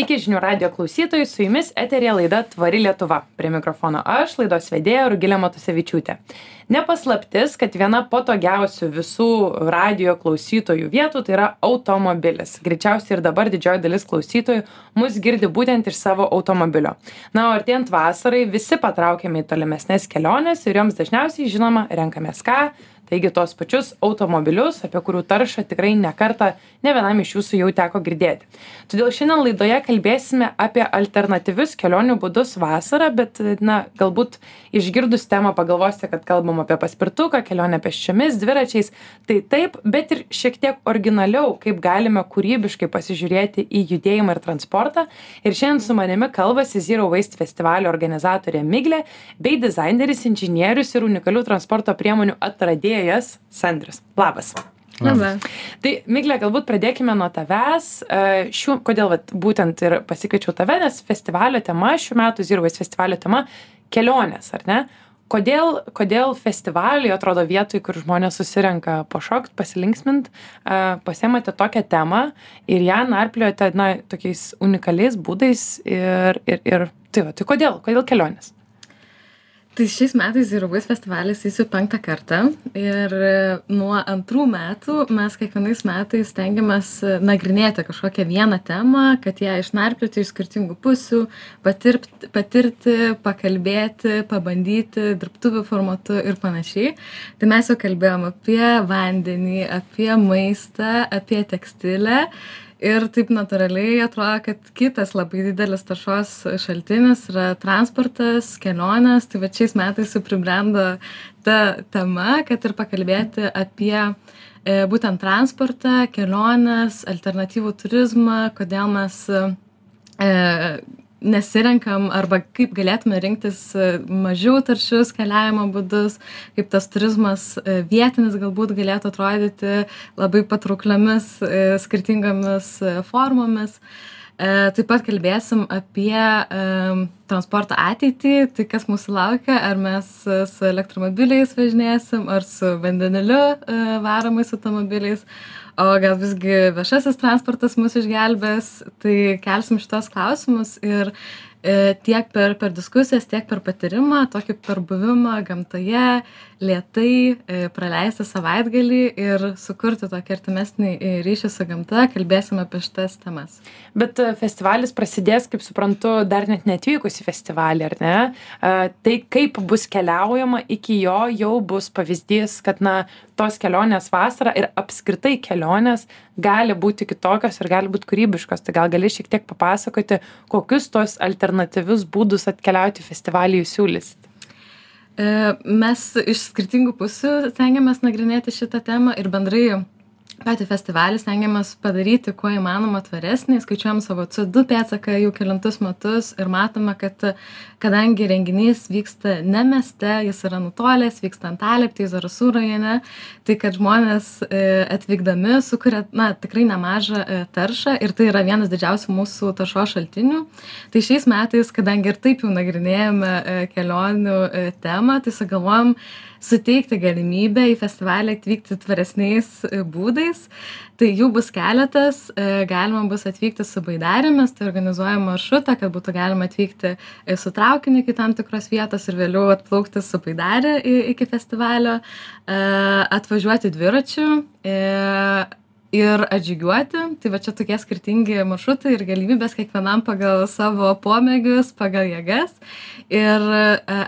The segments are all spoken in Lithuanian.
Sveiki žinių radio klausytojai, su jumis eterija laida Tvari Lietuva. Prie mikrofono aš, laidos vedėja Rugilė Matusevičiūtė. Nepaslaptis, kad viena patogiausių visų radio klausytojų vietų tai yra automobilis. Greičiausiai ir dabar didžioji dalis klausytojų mus girdi būtent iš savo automobilio. Na, o artėjant vasarai visi patraukiame į tolimesnės keliones ir joms dažniausiai, žinoma, renkamės ką? Taigi tuos pačius automobilius apie kurių taršą tikrai ne kartą ne vienam iš jūsų jau teko girdėti. Todėl šiandien laidoje kalbėsime apie alternatyvius kelionių būdus vasarą bet na galbūt išgirdus temą pagalvosite kad kalbam apie paspirtuką kelionę pėsčiomis dviračiais. Tai taip bet ir šiek tiek originaliau kaip galime kūrybiškai pasižiūrėti į judėjimą ir transportą. Ir šiandien su manimi kalbasi zero waste festivalio organizatorė miglė bei dizaineris inžinierius ir unikalių transporto priemonių atradėjas vedėjas Sandrius. Labas. Labas. Tai, Miglė, galbūt pradėkime nuo tavęs. E, šių, kodėl vat, būtent ir pasikviečiau tave, nes festivalio tema, šių metų Waste festivalio tema - kelionės, ar ne? Kodėl, kodėl festivaliai atrodo vietoj, kur žmonės susirenka pašokti, pasilinksmint, uh, pasiemate tokią temą ir ją narpliojate, na, tokiais unikaliais būdais ir, ir, ir tai, va, tai kodėl, kodėl kelionės? Tai šiais metais zero waste festivalis jis jau penktą kartą ir nuo antrų metų mes kiekvienais metais stengiamės nagrinėti kažkokią vieną temą kad ją išnarplioti iš skirtingų pusių patirpt patirti pakalbėti pabandyti dirbtuvių formatu ir panašiai. Tai mes jau kalbėjom apie vandenį apie maistą apie tekstilę ir taip natūraliai atrodo kad kitas labai didelis taršos šaltinis yra transportas kelionės. Tai vat šiais metais jau pribrendo ta tema kad ir pakalbėti apie e, būtent transportą keliones alternatyvų turizmą kodėl mes e, nesirenkam arba kaip galėtume rinktis e, mažiau taršius keliavimo būdus kaip tas turizmas e, vietinis galbūt galėtų atrodyti labai patraukliomis e, skirtingomis formomis. Taip pat kalbėsim apie transporto ateitį tai kas mūsų laukia ar mes su elektromobiliais važinėsim ar su vandeniliu varomais automobiliais o gal visgi viešasis transportas mus išgelbės? Tai kelsim šituos klausimus ir tiek per per diskusijas tiek per patyrimą tokį per buvimą gamtoje lėtai e, praleisti savaitgalį ir sukurti tokį artimesnį e, ryšį su gamta kalbėsim apie šitas temas. Bet festivalis prasidės kaip suprantu dar net neatvykus į festivalį ar ne? Tai kaip bus keliaujama iki jo jau bus pavyzdys kad na tos kelionės vasarą ir apskritai kelionės gali būti kitokios ir gali būt kūrybiškos. Tai gal gali šiek tiek papasakoti kokius tuos alternatyvius būdus atkeliauti į festivalį jūs siūlysit? E, mes iš skirtingų pusių stengiamės nagrinėti šitą temą ir bendrai patį festivalį stengiamės padaryti kuo įmanoma tvaresnį skaičiuojam savo co2 pėdsaką jau kelintus metus ir matome kad kadangi renginys vyksta ne mieste jis yra nutolęs vyksta antalieptėj zarasų rajone tai kad žmonės e, atvykdami sukuria na tikrai nemažą e, taršą ir tai yra vienas didžiausių mūsų taršos šaltinių. Tai šiais metais kadangi ir taip jau nagrinėjame e, kelionių temą tai sugalvojom suteikti galimybę į festivalį atvykti tvaresniais e, būdais. Tai jų bus keletas e, galima bus atvykti su baidarėmis tai organizuojam maršrutą kad būtų galima atvykti e, su traukiniu iki tam tikros vietos ir vėliau atplaukti su baidare iki festivalio atvažiuoti dviračiu ir atžygiuoti. Tai va čia tokie skirtingi maršrutai ir galimybės kiekvienam pagal savo pomėgius pagal jėgas. Ir e,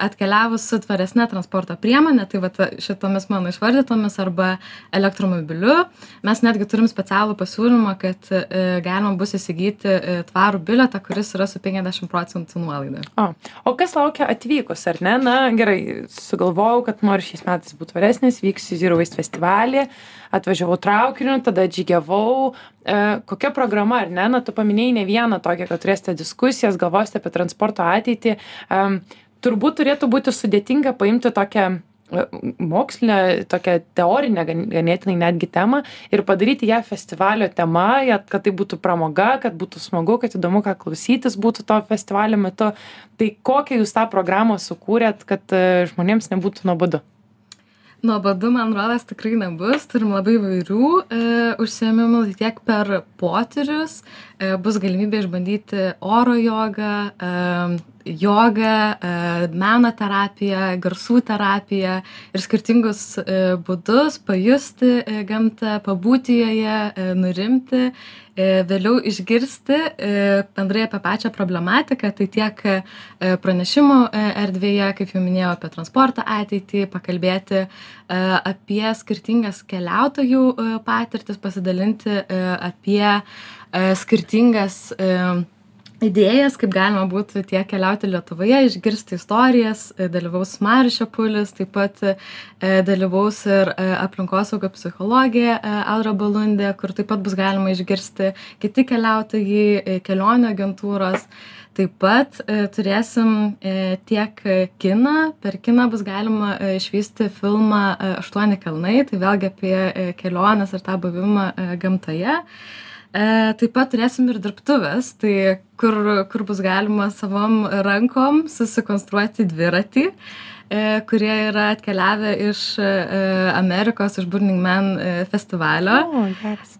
atkeliavus su tvaresne transporto priemone tai vat šitomis mano išvardytomis arba elektromobiliu mes netgi turim specialų pasiūlymą kad e, galima bus įsigyti e, tvarų bilietą kuris yra su penkiasdešim procentų nuolaida. O o kas laukia atvykus ar ne? Na gerai sugalvojau kad noriu šiais metais būt tvaresnis vyksiu zero waste festivalį atvažiavau traukiniu tada atžygiavau e, kokia programa ar ne? Na tu paminėjai ne vieną tokią kad turėsite diskusijas galvosite apie transporto ateitį. E, turbūt turėtų būti sudėtinga paimti tokią e, mokslinę tokią teorinę ganėtinai netgi temą ir padaryti ją festivalio tema kad tai būtų pramoga kad būtų smagu kad įdomu ką klausytis būtų to festivalio metu. Tai kokią jūs tą programą sukūrėt kad žmonėms nebūtų nuobodu nuobodu man rodos tikrai nebus. Turim labai įvairių e, užsiėmimų tai tiek per potyrius e, bus galimybė išbandyti oro jogą jogą e, meno terapiją garsų terapiją ir skirtingus e, būdus pajusti e, gamtą pabūti joje nurimti vėliau išgirsti bendrai apie pačią problematiką tai tiek pranešimų erdvėje kaip jau minėjau apie transporto ateitį pakalbėti apie skirtingas keliautojų patirtis, pasidalinti apie skirtingas idėjas, kaip galima būtų tiek keliauti Lietuvoje, išgirsti istorijas, dalyvaus Marius Šapulis, taip pat dalyvaus ir aplinkosaugo psichologija Audra Balundė, kur taip pat bus galima išgirsti kiti keliautojai, kelionių agentūros. Taip pat e, turėsim e, tiek kiną. Per kiną bus galima e, išvysti filmą aštuoni kalnai. Tai vėlgi apie keliones ir tą buvimą gamtoje taip pat turėsim ir dirbtuves tai kur kur bus galima savom rankom susikonstruoti dviratį kurie yra atkeliavę iš Amerikos, iš Burning Man festivalio. O, geras.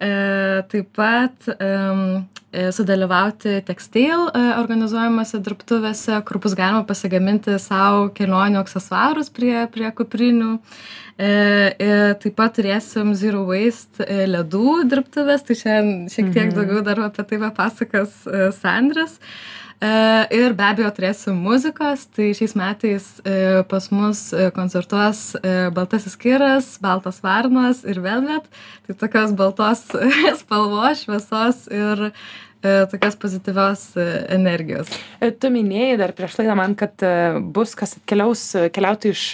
Taip pat E, sudalyvauti tekstil e, organizuojamose dirbtuvėse, kur bus galima pasigaminti savo kelionių aksesuarus prie, prie kuprinių. E, taip pat turėsim Zero Waste ledų dirbtuvės, tai šiandien šiek tiek mhm. daugiau dar apie tai papasakas Sandras. Ir be abejo turėsim muzikos, tai šiais metais pas mus koncertuos Baltasis Kiras, Baltas Varnas ir Velvet. Tai tokios baltos spalvos, šviesos ir E, tokios pozityvios e, energijos. E, tu minėjai dar prieš laidą man, kad bus kas atkeliaus keliauti iš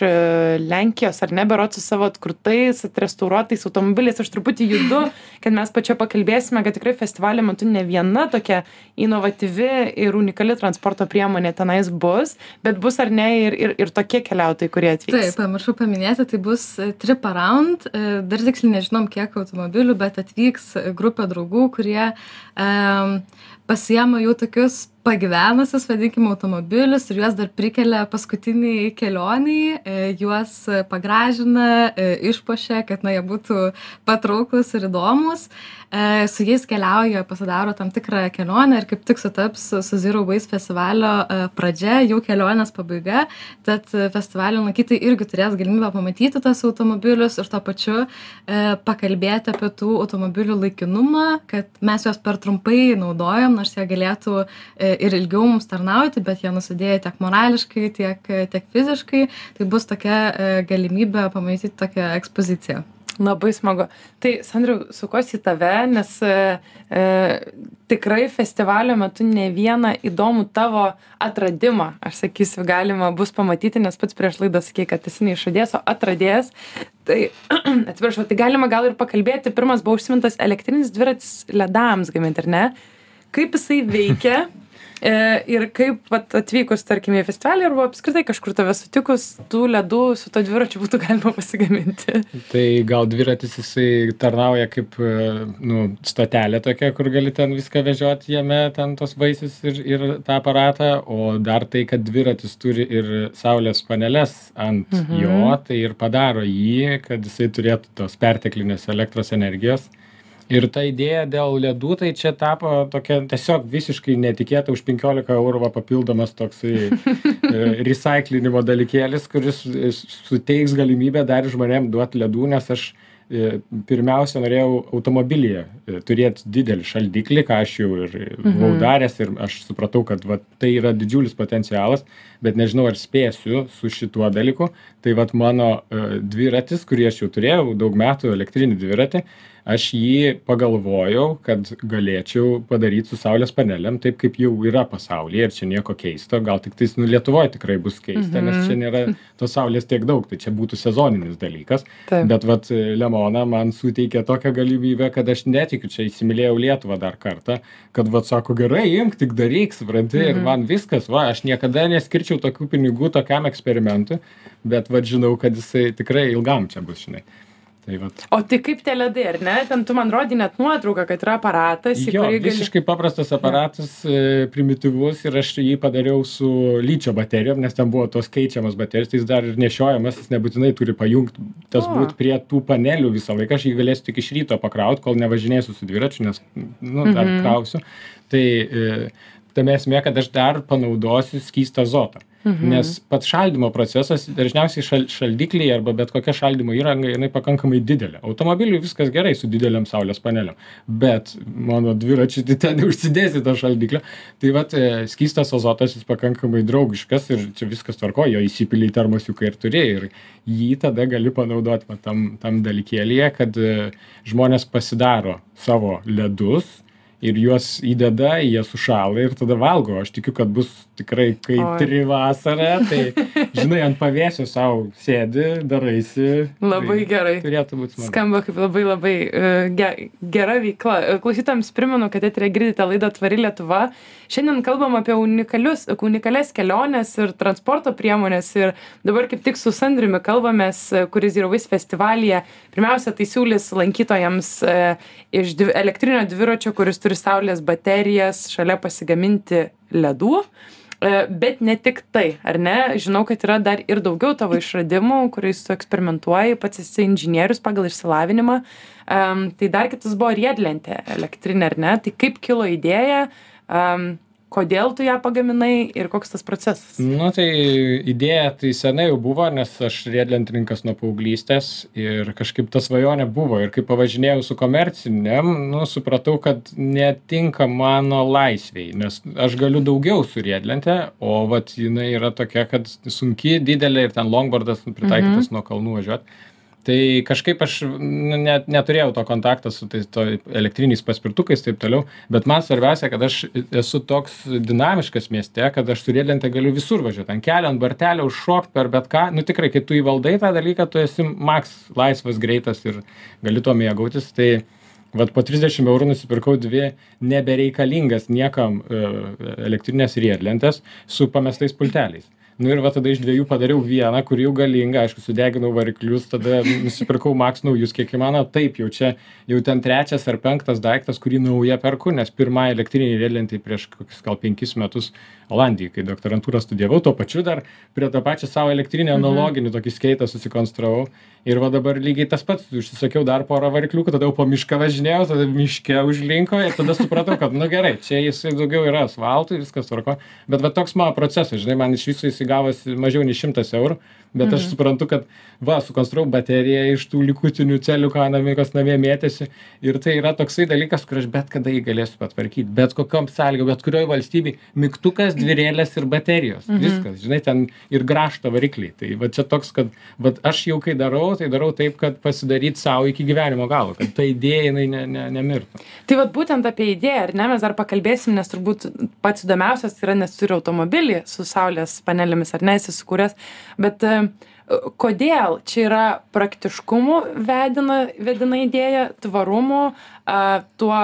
Lenkijos ar ne, berot su savo atkurtais, atrestauruotais automobiliais. Aš truputį judu, kad mes pačio pakalbėsime, kad tikrai festivalio metu ne viena tokia inovatyvi ir unikali transporto priemonė tenais bus, bet bus ar ne ir, ir, ir tokie keliautojai, kurie atvyks. Taip, pamiršau paminėti, tai bus trip around, dar tiksliai nežinom kiek automobilių, bet atvyks grupė draugų, kurie um, pasiema jau tokius pagyvenusius vadinkim automobilius ir juos dar prikelia paskutinei kelionei e, juos pagražina e, išpuošia kad na jie būtų patrauklūs ir įdomūs. E, su jais keliauja pasidaro tam tikrą kelionę ir kaip tik sutaps su zero waste festivalio pradžia jau kelionės pabaiga. Tad festivalio lankytojai irgi turės galimybę pamatyti tuos automobilius ir tuo pačiu pakalbėti apie tų automobilių laikinumą kad mes juos per trumpai naudojam nors jie galėtų ir ilgiau mums tarnauti bet jie nusidėję tiek morališkai tiek tiek fiziškai tai bus tokia e, galimybė pamatyti tokią ekspoziciją Labai smagu. Tai, Sandriu, sukosi į tave, nes e, e, tikrai festivalio metu ne vieną įdomų tavo atradimą, aš sakysiu, galima bus pamatyti, nes pats prieš laidą sakė, kad esi neišradėjęs, o atradėjęs. Tai, atsiprašau, tai galima gal ir pakalbėti. Pirmas buvo užsimintas elektrinis dviratis ledams gaminti, ar ne? Kaip jisai veikia? E, ir kaip vat, atvykus, tarkim, į festivalį arba apskritai kažkur tave sutikus, tų ledų su to dviračiu būtų galima pasigaminti. Tai gal dviratis jisai tarnauja kaip e, nu, stotelė tokia, kur gali ten viską vežioti jame, ten tos vaisius ir, ir tą aparatą, o dar tai, kad dviratis turi ir saulės paneles ant mhm. jo, tai ir padaro jį, kad jisai turėtų tos perteklinės elektros energijos ir ta idėja dėl ledų tai čia tapo tokia tiesiog visiškai netikėta už penkiolika eurų va papildomas toksai e, resaiklinimo dalykėlis kuris suteiks galimybę dar žmonėm duot ledų nes aš e, pirmiausia norėjau automobilyje e, turėt didelį šaldiklį ką aš jau ir buvau mhm. daręs ir aš supratau kad va tai yra didžiulis potencialas bet nežinau ar spėsiu su šituo dalyku tai vat mano dviratis kurį aš jau turėjau daug metų elektrinį dviratį aš jį pagalvojau kad galėčiau padaryt su saulės panelėm taip kaip jau yra pasaulyje ir čia nieko keisto. Gal tiktais nu lietuvoj tikrai bus keista nes čia nėra tos saulės tiek daug tai čia būtų sezoninis dalykas. Bet vat lemona man suteikė tokią galimybę kad aš netikiu čia įsimylėjau lietuvą dar kartą kad vat sako gerai imk tik daryk supranti ir man viskas va aš niekada neskirčiau tokių pinigų tokiam eksperimentui. Bet vat žinau kad jisai tikrai ilgam čia bus žinai tai vat O tai kaip tie ledai, ar ne? Ten tu man rodai net nuotrauką, kad yra aparatas, Jo, gali... visiškai paprastas aparatas, e, primityvus ir aš jį padariau su lyčio baterijom, nes ten buvo tos keičiamas baterijos, tai jis dar ir nešiojamas, jis nebūtinai turi pajungti, tas būt prie tų panelių visą laiką, aš jį galėsiu tik iš ryto pakrauti, kol nevažinėsiu su dviračiu, nes, nu, dar Mhm. krausiu. Tai e, tame esmė, kad aš dar panaudosiu skystą azotą. Mhm. Nes pats šaldymo procesas, dažniausiai šal, šaldikliai arba bet kokia šaldymo įranga, jinai pakankamai didelė. Automobiliui viskas gerai su dideliam saulės paneliam, bet mano dviračiui tai ten neužsidėsi to šaldiklio. Tai vad, skystas azotas jis pakankamai draugiškas ir čia viskas tvarko, jo įsipiliai termosiukai ir turi ir jį tada gali panaudoti va, tam, tam dalykėlėje, kad e, žmonės pasidaro savo ledus ir juos įdeda, jie sušala ir tada valgo. Aš tikiu, kad bus tikrai kaitri vasara, tai žinai, ant pavėsio savo sėdi, daraisi. Labai tai gerai. Turėtų būti smagu. Skamba kaip labai labai uh, ge, gera veikla. E, Klausytams primenu, kad eterė girdite laidą Tvari Lietuva. Šiandien kalbam apie unikalius, unikalias keliones ir transporto priemonės. Ir dabar kaip tik su Sandriumi kalbamės, e, kuris yra vis festivalyje. Pirmiausia, tai siūlys lankytojams e, iš elektrinio dviračio, kuris turi saulės baterijas, šalia pasigaminti ledų. E, Bet ne tik tai, ar ne? Žinau, kad yra dar ir daugiau tavo išradimų, kuriais tu eksperimentuoji, pats esi inžinierius pagal išsilavinimą. Um, tai dar kitas buvo riedlentė elektrinė, ar ne? Tai kaip kilo idėja, um, kodėl tu ją pagaminai ir koks tas procesas? Nu, tai idėja tai senai jau buvo, nes aš riedlentininkas nuo paauglystės ir kažkaip ta svajonė buvo. Ir kai pavažinėjau su komerciniam, nu, supratau, kad netinka mano laisviai, nes aš galiu daugiau su riedlente, o vat jinai yra tokia, kad sunki, didelė ir ten longboardas pritaikytas nuo kalnų važiuoti. Tai kažkaip aš nu, net neturėjau to kontakto su tais to elektriniais paspirtukais taip toliau, bet man svarbiausia, kad aš esu toks dinamiškas mieste, kad aš su riedlente galiu visur važiuoti, ant kelio, ant bartelio, užšokti per bet ką. Nu tikrai, kai tu įvaldai tą dalyką, tu esi maks laisvas, greitas ir gali to mėgautis. Tai Vat po 30 eurų nusipirkau dvi nebereikalingas niekam e, elektrinės riedlentės su pamestais pulteliais. Nu ir va tada iš dviejų padariau vieną, kuri jau galinga, aišku, sudeginau variklius, tada nusipirkau Max naujus, kiek įmanoma. Taip, jau čia jau ten trečias ar penktas daiktas, kurį naują perku, nes pirmą elektrinį riedlentį prieš kokius gal penkis metus Olandijai, kai doktorantūrą studijavau, tuo pačiu dar prie to pačio savo elektrinį analoginį tokį skeitą susikonstravau. Ir va dabar lygiai tas pats, užsisakiau dar porą variklių, tada jau po mišką važinėjau, tada miške užlinko ir tada supratau, kad, nu gerai, čia jisai daugiau yra asfaltų, viskas tvarko. Bet va toks mano procesas, žinai, man iš viso jisai gavosi mažiau nei šimtas eurų, bet aš suprantu, kad va, sukonstravau bateriją iš tų likutinių celių, ką namikos namie mėtėsi. Ir tai yra toksai dalykas, kur aš bet kada jį galėsiu patvarkyti, bet kokiam sąlygom, bet kurioje valstybėje, mygtukas, dvirėlės ir baterijos. Mhm. Viskas, žinai, ten ir grašto varikliai. Tai va čia toks, kad va, aš jau kai darau, tai darau taip, kad pasidaryti savo iki gyvenimo galo, kad ta idėja jinai ne, ne, nemirtų. Tai vad būtent apie idėją, ar ne, mes dar pakalbėsim, nes turbūt pats įdomiausias yra, nes turi automobilį su saulės panelėmis, ar ne, esi sukūręs, bet e, kodėl čia yra praktiškumu vedina, vedina idėja, tvarumu, a, tuo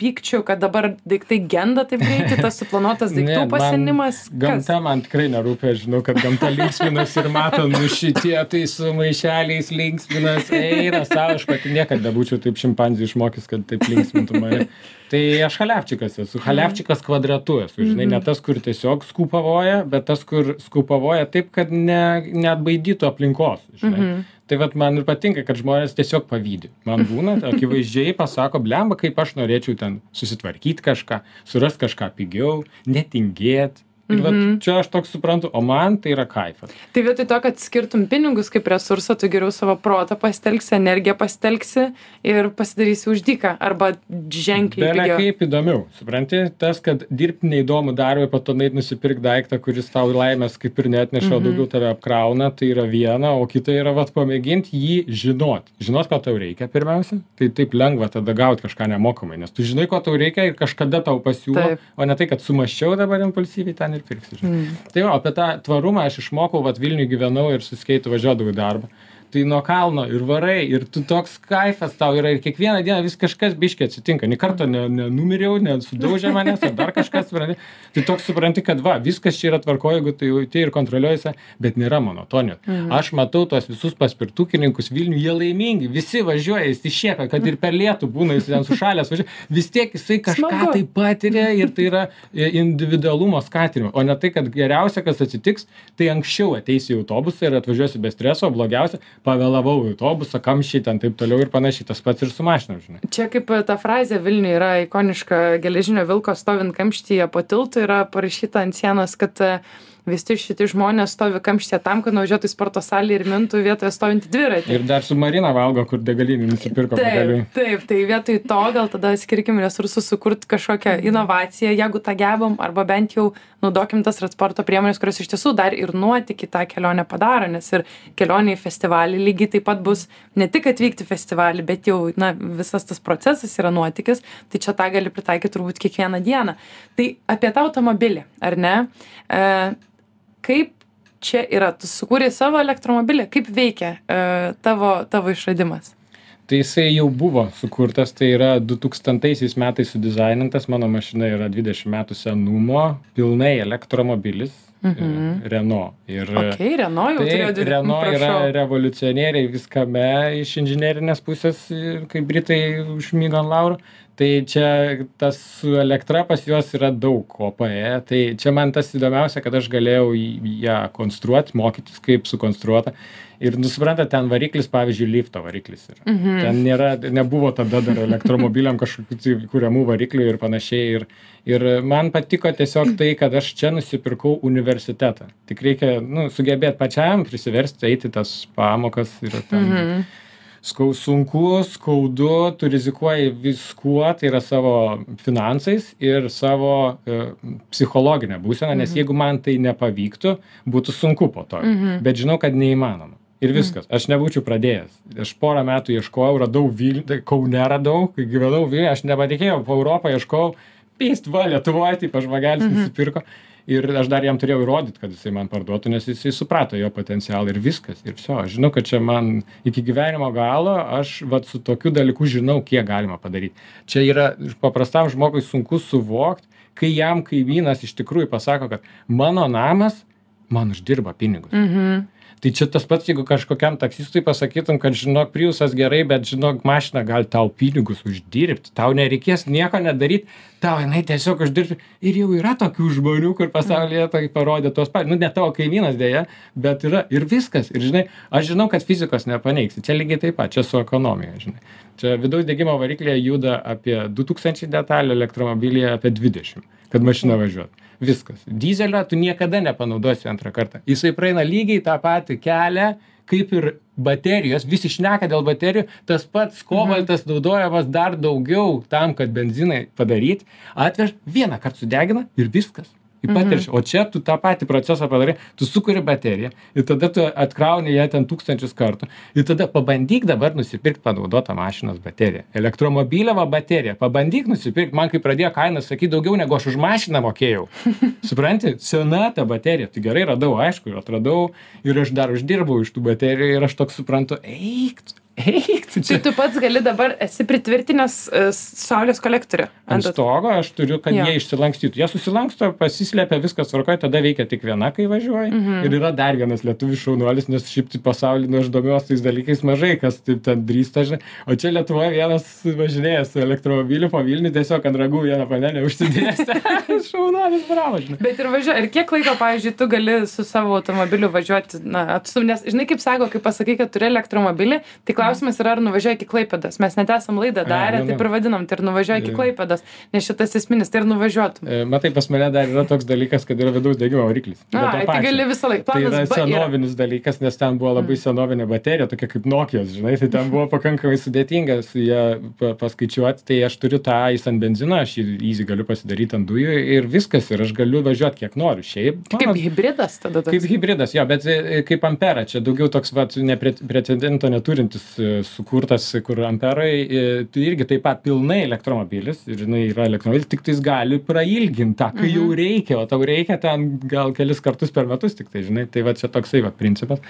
pykčiu, kad dabar daiktai genda taip greitai, tas suplanuotas daiktų Ne, man pasenimas. Kas? Gamta man tikrai nerūpia, žinau, kad gamta linksminas ir mato, nu šitie tai su maišeliais linksminas, eina savo, aš pati niekada nebūčiau taip šimpanzijų išmokęs, kad taip linksmintų mane. Tai aš halevčikas esu, halevčikas kvadratu esu, žinai, ne tas, kur tiesiog skupavoja, bet tas, kur skupavoja taip, kad ne, neatbaidytų aplinkos, žinai. Tai vat man ir patinka, kad žmonės tiesiog pavydė. Man būna, akivaizdžiai pasako, blemba, kaip aš norėčiau ten susitvarkyti kažką, surasti kažką pigiau, netingėti. Ir vat čia aš toks suprantu, o man tai yra kaifas. Tai vietoj to, kad skirtum pinigus kaip resursą, tu geriau savo protą pastelgsi, energiją pastelgsi ir pasidarysi už dyką arba ženkliai Bele pigiau. kaip įdomiau, supranti, tas, kad dirbti neįdomu darbą, po to neit nusipirkti daiktą, kuris tau laimės kaip ir net neša, mhm. daugiau tave apkrauna, tai yra viena, o kita yra vat pamėginti jį žinot. Žinot, ko tau reikia pirmiausia, tai taip lengva tada gauti kažką nemokamai, nes tu žinai, ko tau reikia ir kažkada tau pasiūlo, Taip. o ne tai, kad sumaščiau dabar impulsyviai ten ir pirksiu. Mm. Tai va, apie tą tvarumą aš išmokau, vat Vilniui gyvenau ir su skeitu važiuodavau į darbą. Tai nuo kalno ir varai ir tu toks kaifas tau yra ir kiekvieną dieną vis kažkas biškį atsitinka. Nė karto ne nenumiriau nesudaužė manęs ar dar kažkas supranti? Tai toks supranti kad va viskas čia yra tvarkoj jeigu tu jauti ir kontroliuoji save bet nėra monotonijos. Aš matau tuos visus paspirtukininkus vilniuj jie laimingi visi važiuoja išsišiepę kad ir per lietų būna jis ten sušalęs važiuoja. Vis tiek jisai kažką tai patiria ir tai yra e, individualumo skatinimo. O ne tai kad geriausia kas atsitiks tai anksčiau ateisi į autobusą ir atvažiuosi be streso blogiausia pavėlavau į autobusą kamščiai ten taip toliau ir panašiai. Tas pats ir su mašinom žinai. Čia kaip ta frazė Vilniuje yra ikoniška geležinio vilko stovint kamštyje po tiltu yra parašyta ant sienos, kad visi šitie žmonės stovi kamštyje tam, kad nuvažiuotų į sporto salę ir mintų vietoje stovintį dviratį. ir dar su marina valgo kur degalinėj nusipirko Taip, taip, tai vietoj to gal tada skirkim resursus sukurti kažkokią inovaciją, jeigu tą gebam, arba bent jau naudokim tas transporto priemonės, kurios iš tiesų dar ir nuotykį tą kelionę padaro, nes ir kelionė į festivalį lygiai taip pat bus ne tik atvykti į festivalį, bet jau na, visas tas procesas yra nuotykis, tai čia tą gali pritaikyti turbūt kiekvieną dieną. Tai apie tą automobilį, ar ne? E, kaip čia yra, tu sukūrei savo elektromobilį, kaip veikia e, tavo, tavo išradimas? tai jisai jau buvo sukurtas tai yra du tūkstantaisiais metais sudizainintas mano mašina yra dvidešim metų senumo pilnai elektromobilis Mhm. renault ir Ok, Renault jau turėjo Taip, dvi- Renault yra prašau. revoliucionieriai viskame iš inžinerinės pusės, kai Britai užmygo ant laurų. Tai čia tas su elektra pas juos yra daug OPE. Tai čia man tas įdomiausia, kad aš galėjau ją konstruoti, mokytis, kaip sukonstruota. Ir nusiprantat, ten variklis, pavyzdžiui, lifto variklis yra. Mhm. Ten nėra, nebuvo tada dar elektromobiliam kažkokių tai kuriamų variklių ir panašiai. Ir, ir man patiko tiesiog tai, kad aš čia nusipirkau universitetą. Tik reikia nu, sugebėti pačiam prisiversti eiti į tas pamokas ir ten. Mhm. Skau, sunku, skaudu, tu rizikuoji viskuo, tai yra savo finansais ir savo e, psichologinę būseną, nes jeigu man tai nepavyktų, būtų sunku po to. Mhm. Bet žinau, kad neįmanoma. Ir viskas. Aš nebūčiau pradėjęs. Aš porą metų ieškojau, radau Vilnių, Kaune radau, kai gyvenau Vilniuje, aš nepatikėjau, po Europą ieškojau, pyst, va, Lietuvoje, tai pažvagelis Mhm. nusipirko. Ir aš dar jam turėjau įrodyti, kad jisai man parduotų, nes jisai suprato jo potencialą ir viskas. Ir viso, aš žinau, kad čia man iki gyvenimo galo, aš vat, su tokiu dalyku žinau, kiek galima padaryti. Čia yra paprastam žmogui sunku suvokti, kai jam kaimynas iš tikrųjų pasako, kad mano namas man uždirba pinigus. Mhm. Tai čia tas pats, jeigu kažkokiam taksistui pasakytum, kad žinok, priusas gerai, bet žinok, mašina gali tau pinigus uždirbti, tau nereikės nieko nedaryti, tau jinai tiesiog uždirbti. Ir jau yra tokių žmonių, kur pasaulyje tai parodė tuos pat, nu ne tavo kaimynas dėja, bet yra ir viskas. Ir žinai, aš žinau, kad fizikos nepaneigsi, čia lygiai taip pat, čia su ekonomija, žinai. Čia vidaus degimo variklyje juda apie 2000 detalių, elektromobilyje apie 20, kad mašina važiuotų. Viskas. Dizelio tu niekada nepanaudosi antrą kartą. Jisai praeina lygiai tą patį kelią, kaip ir baterijos, visi šneka dėl baterijų, tas pats kobaltas naudojamas dar daugiau tam, kad benzinai padaryti, atveš vieną kartą sudegina ir viskas. Į patiršį. O čia tu tą patį procesą padarai, tu sukuri bateriją ir tada tu atkrauni ją ten tūkstančius kartų. Ir tada pabandyk dabar nusipirkti panaudotą mašinos bateriją. Elektromobilio va bateriją. Pabandyk nusipirkti. Man kai pradėjo kainas sakyti daugiau negu aš už mašiną mokėjau. Supranti, sena ta baterija. Tai gerai radau, aišku, ir atradau. Ir aš dar uždirbau iš tų baterijų ir aš toks suprantu, eik, tu- eik, tu Tai čia. tu pats gali dabar esi pritvirtinęs e, saulės kolektorių. Ant stogo aš turiu, kad Jo. jie išsilankstytų. Jie susilanksto, pasislepia, viskas tvarkoja, tada veikia tik viena, kai važiuoji. Mhm. Ir yra dar vienas lietuvis šaunuolis, nes šiaip tai pasaulį, nu aš domiuosi tais dalykais mažai, kas taip ten drįsta, žinai. O čia Lietuvoje vienas važinėja su elektromobiliu po Vilnių, tiesiog ant ragų vieną panelę užsidėjęs. šaunuolis, bravo, žinai. Bet ir važiuoji, ir kiek laiko, pavyzdžiui, tu gali su savo automobiliu važiuoti, na, atstum, nes, žinai, kaip sako, kai pasakai, kad turi elektromobilį, tai klausimas yra, ar nuvažiuoji iki Klaipėdas. Mes net esam laidą darę, nu, nu. taip ir vadinam, tai ir nuvažiuoji iki Jo. Klaipėdas, nes šitas esminis, tai ir nuvažiuotum. E, Matai, pas mane dar yra toks dalykas, kad yra vidaus degimo variklis. Na, tai gali visą laiką. Tai yra B yra. senovinis dalykas, nes ten buvo labai senovinė baterija, tokia kaip Nokijos, žinai, tai ten buvo pakankamai sudėtinga su ją pa- paskaičiuoti, tai aš turiu tą jis ant benzino, aš jį galiu pasidaryti ant dujų ir viskas, ir aš galiu važiuoti kiek noriu. Šiaip, Kaip mano- hybridas tada toks. Kaip hybridas, jo, bet e, kaip ampera, čia daugiau toks, vat, neprecedento neturintis e, sukurtas, kur amperai, e, tai irgi taip pat pilnai elektromobilis, ir žinai, yra elektromobilis, tik tai jis gali prailginti tą, kai jau reikia, o tau reikia ten gal kelis kartus per metus tik tai, žinai, tai va čia toksai va principas.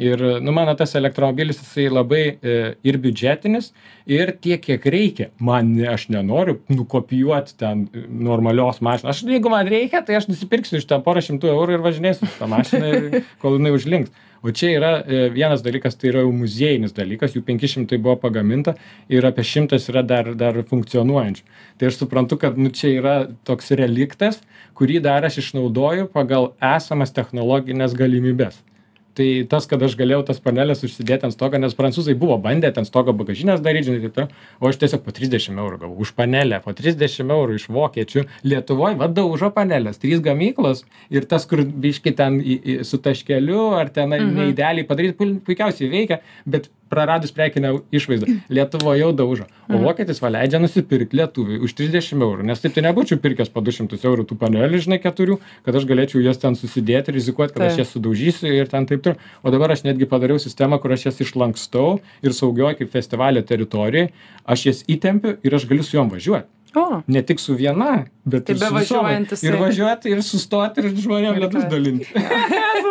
Ir nu mano tas elektromobilis jisai labai e, ir biudžetinis ir tiek kiek reikia. Man aš nenoriu nukopijuot ten normalios mašinos. Aš jeigu man reikia tai aš nusipirksiu už ten porą šimtų eurų ir važinėsiu mašina ir kol jinai užlinks. O čia yra e, vienas dalykas tai yra jau muziejinis dalykas jų penki šimtai buvo pagaminta ir apie šimtas yra dar dar funkcionuojančių. Tai aš suprantu kad nu čia yra toks reliktas kurį dar aš išnaudoju pagal esamas technologines galimybes tai tas kad aš galėjau tas paneles užsidėt ant stogo nes prancūzai buvo bandę ten stogo bagažines daryt žinai taip toliau o aš tiesiog po trisdešim eurų gavau už panelę po trisdešim eurų iš vokiečių lietuvoj va daužo paneles trys gamyklos ir tas kur biškį ten į į su taškeliu ar tenai Mhm. neidealiai padaryt pul puikiausiai veikia bet praradus prekinę išvaizdą lietuvoj jau daužo. O Mhm. vokietis va leidžia nusipirkt lietuviui už trisdešim eurų. Nes taip tai nebūčiau pirkęs po du šimtus eurų tų panelių žinai keturių kad aš galėčiau jas ten susidėt rizikuot kad aš Taip. jas sudaužysiu ir ten taip toliau. O dabar aš netgi padariau sistemą kur aš jas išlankstau ir saugioj kaip festivalio teritorijoj aš jas įtempiu ir aš galiu su jom važiuot. O. Ne tik su viena bet Tai ir su visom. ir važiuot ir sustot ir žmonėm ledus dalint Supranti?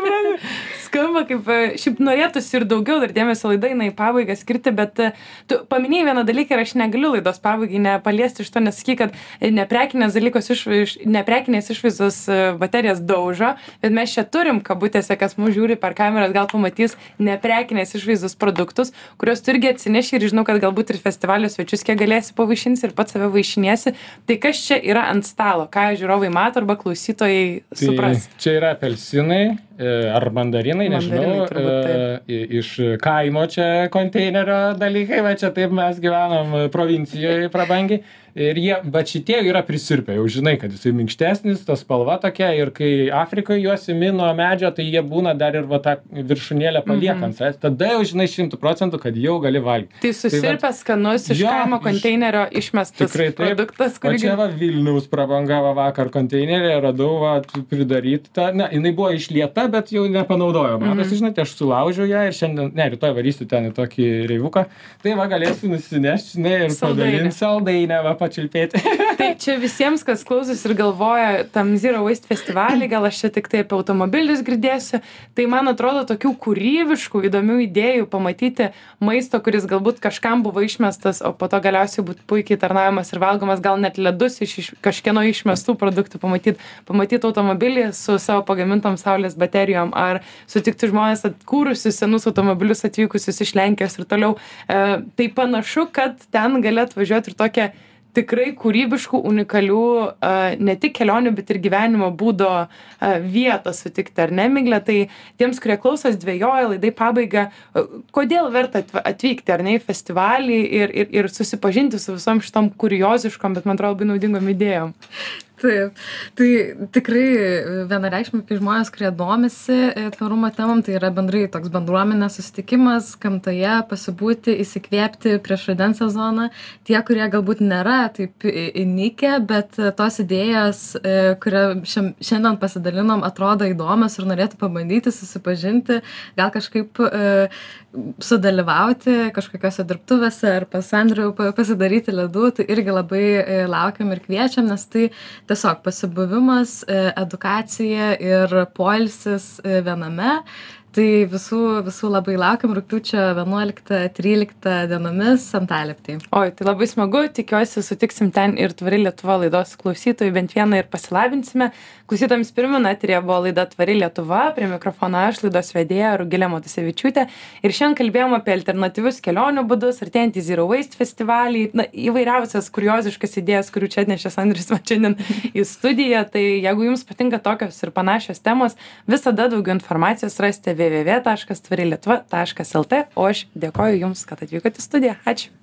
Skamba kaip, e, šiaip norėtųsi ir daugiau dar dėmesio laidai eina į pabaigą skirti, bet e, tu paminėjai vieną dalyką ir aš negaliu laidos pabaigai nepaliesti iš to, nes sakai, kad e, neprekinės dalykos iš, iš neprekinės išvaizdos e, baterijas daužo, bet mes čia turim kabutėse, kas mūsų žiūri per kameras, gal pamatys neprekinės išvaizdos produktus, kuriuos tu irgi atsineši ir žinau, kad galbūt ir festivalio svečius kiek galėsi pavaišinti ir pats save vaišiniesi. Tai kas čia yra ant stalo, ką žiūrovai mato arba klausytojai supras. Tai čia yra apelsinai ar mandarinai, nežinau, Mandarinai iš kaimo čia konteinerio dalykai, va čia taip mes gyvenam provincijoje prabangiai. Ir jie, bet šitie yra prisirpę, jau žinai, kad jisai minkštesnis, ta spalva tokia ir kai Afrikoje juos įmino medžio, tai jie būna dar ir va tą viršūnėlę paliekant. Mhm. Tada jau žinai šimtų procentų, kad jau gali valgyti. Tai susirpęs skanus iš kaimo konteinerio išmestas Tikrai taip. produktas, O kurį čia va Vilniaus prabanga va vakar konteinerė, radau va pridarytą, ne, jinai buvo išlieta, bet jau nepanaudojo. Matosi, Mhm. žinote, aš sulaužiau ją ir šiandien, ne, rytoj varysiu ten į tokį reivuką. Tai va galėsiu nusinešti, žinai, ir Saldainį. padalinti saldainę, va pačiulpėti. Tai čia visiems, kas klausosi ir galvoja tam Zero Waste festivalį, gal aš čia tik tai apie automobilius girdėsiu, tai man atrodo tokių kūrybiškų, įdomių idėjų pamatyti maisto, kuris galbūt kažkam buvo išmestas, o po to galiausiai būtų puikiai tarnaujamas ir valgomas, gal net ledus iš, iš kažkieno išmestų produktų pamatyti, pamatyti automobilį su savo pagamintom saulės baterijom ar sutikti žmonės atkūrusius senus automobilius atvykusius iš Lenkijos ir toliau. E, tai panašu, kad ten gali atvažiuoti ir tokią tikrai kūrybiškų, unikalių ne tik kelionių, bet ir gyvenimo būdo vietą sutikti, ar ne, Miglė? Tai tiems, kurie klausos dviejoja laidai pabaigą, a, kodėl verta atv- atvykti, ar ne, į festivalį ir, ir, ir susipažinti su visom šitom kurioziškom, bet man atrodo labai naudingom idėjom. Taip, tai tikrai vienareikšmiai žmonės, kurie domisi e, tvarumo temam, tai yra bendrai toks bendruomenės susitikimas, gamtoje pasibūti, įsikvėpti prieš rudens sezoną. Tie, kurie galbūt nėra taip įnikę, bet tos idėjos, e, kurią šiam- šiandien pasidalinom, atrodo įdomios ir norėtų pabandyti susipažinti, gal kažkaip e, sudalyvauti kažkokiose dirbtuvėse ar pas Andrių pa- pasidaryti ledų, tai irgi labai e, laukiam ir kviečiam, nes tai tiesiog pasibuvimas, e, edukacija ir poilsis e, viename. Tai visų, visų labai laukiam rūpiučio 11-13 dienomis Antaliptai. Oi, tai labai smagu, tikiuosi sutiksim ten ir tvari Lietuva laidos klausytojų, bent vieną ir pasilabinsime. Klausytojams pirmina, eterija buvo laida Tvari Lietuva, prie mikrofono aš laidos vedėja Rugilė Matusevičiūtė. Ir šiandien kalbėjom apie alternatyvius kelionių būdus, artėjantį Zero Waste festivalį, na, įvairiausias kurioziškas idėjas, kurių čia atnešė Andris man šiandien į studiją. Tai jeigu jums patinka tokios ir panašios temos, visada daugiau informacijos rasite www.tvarilietuva.lt, o aš dėkoju Jums, kad atvykote į studiją. Ačiū.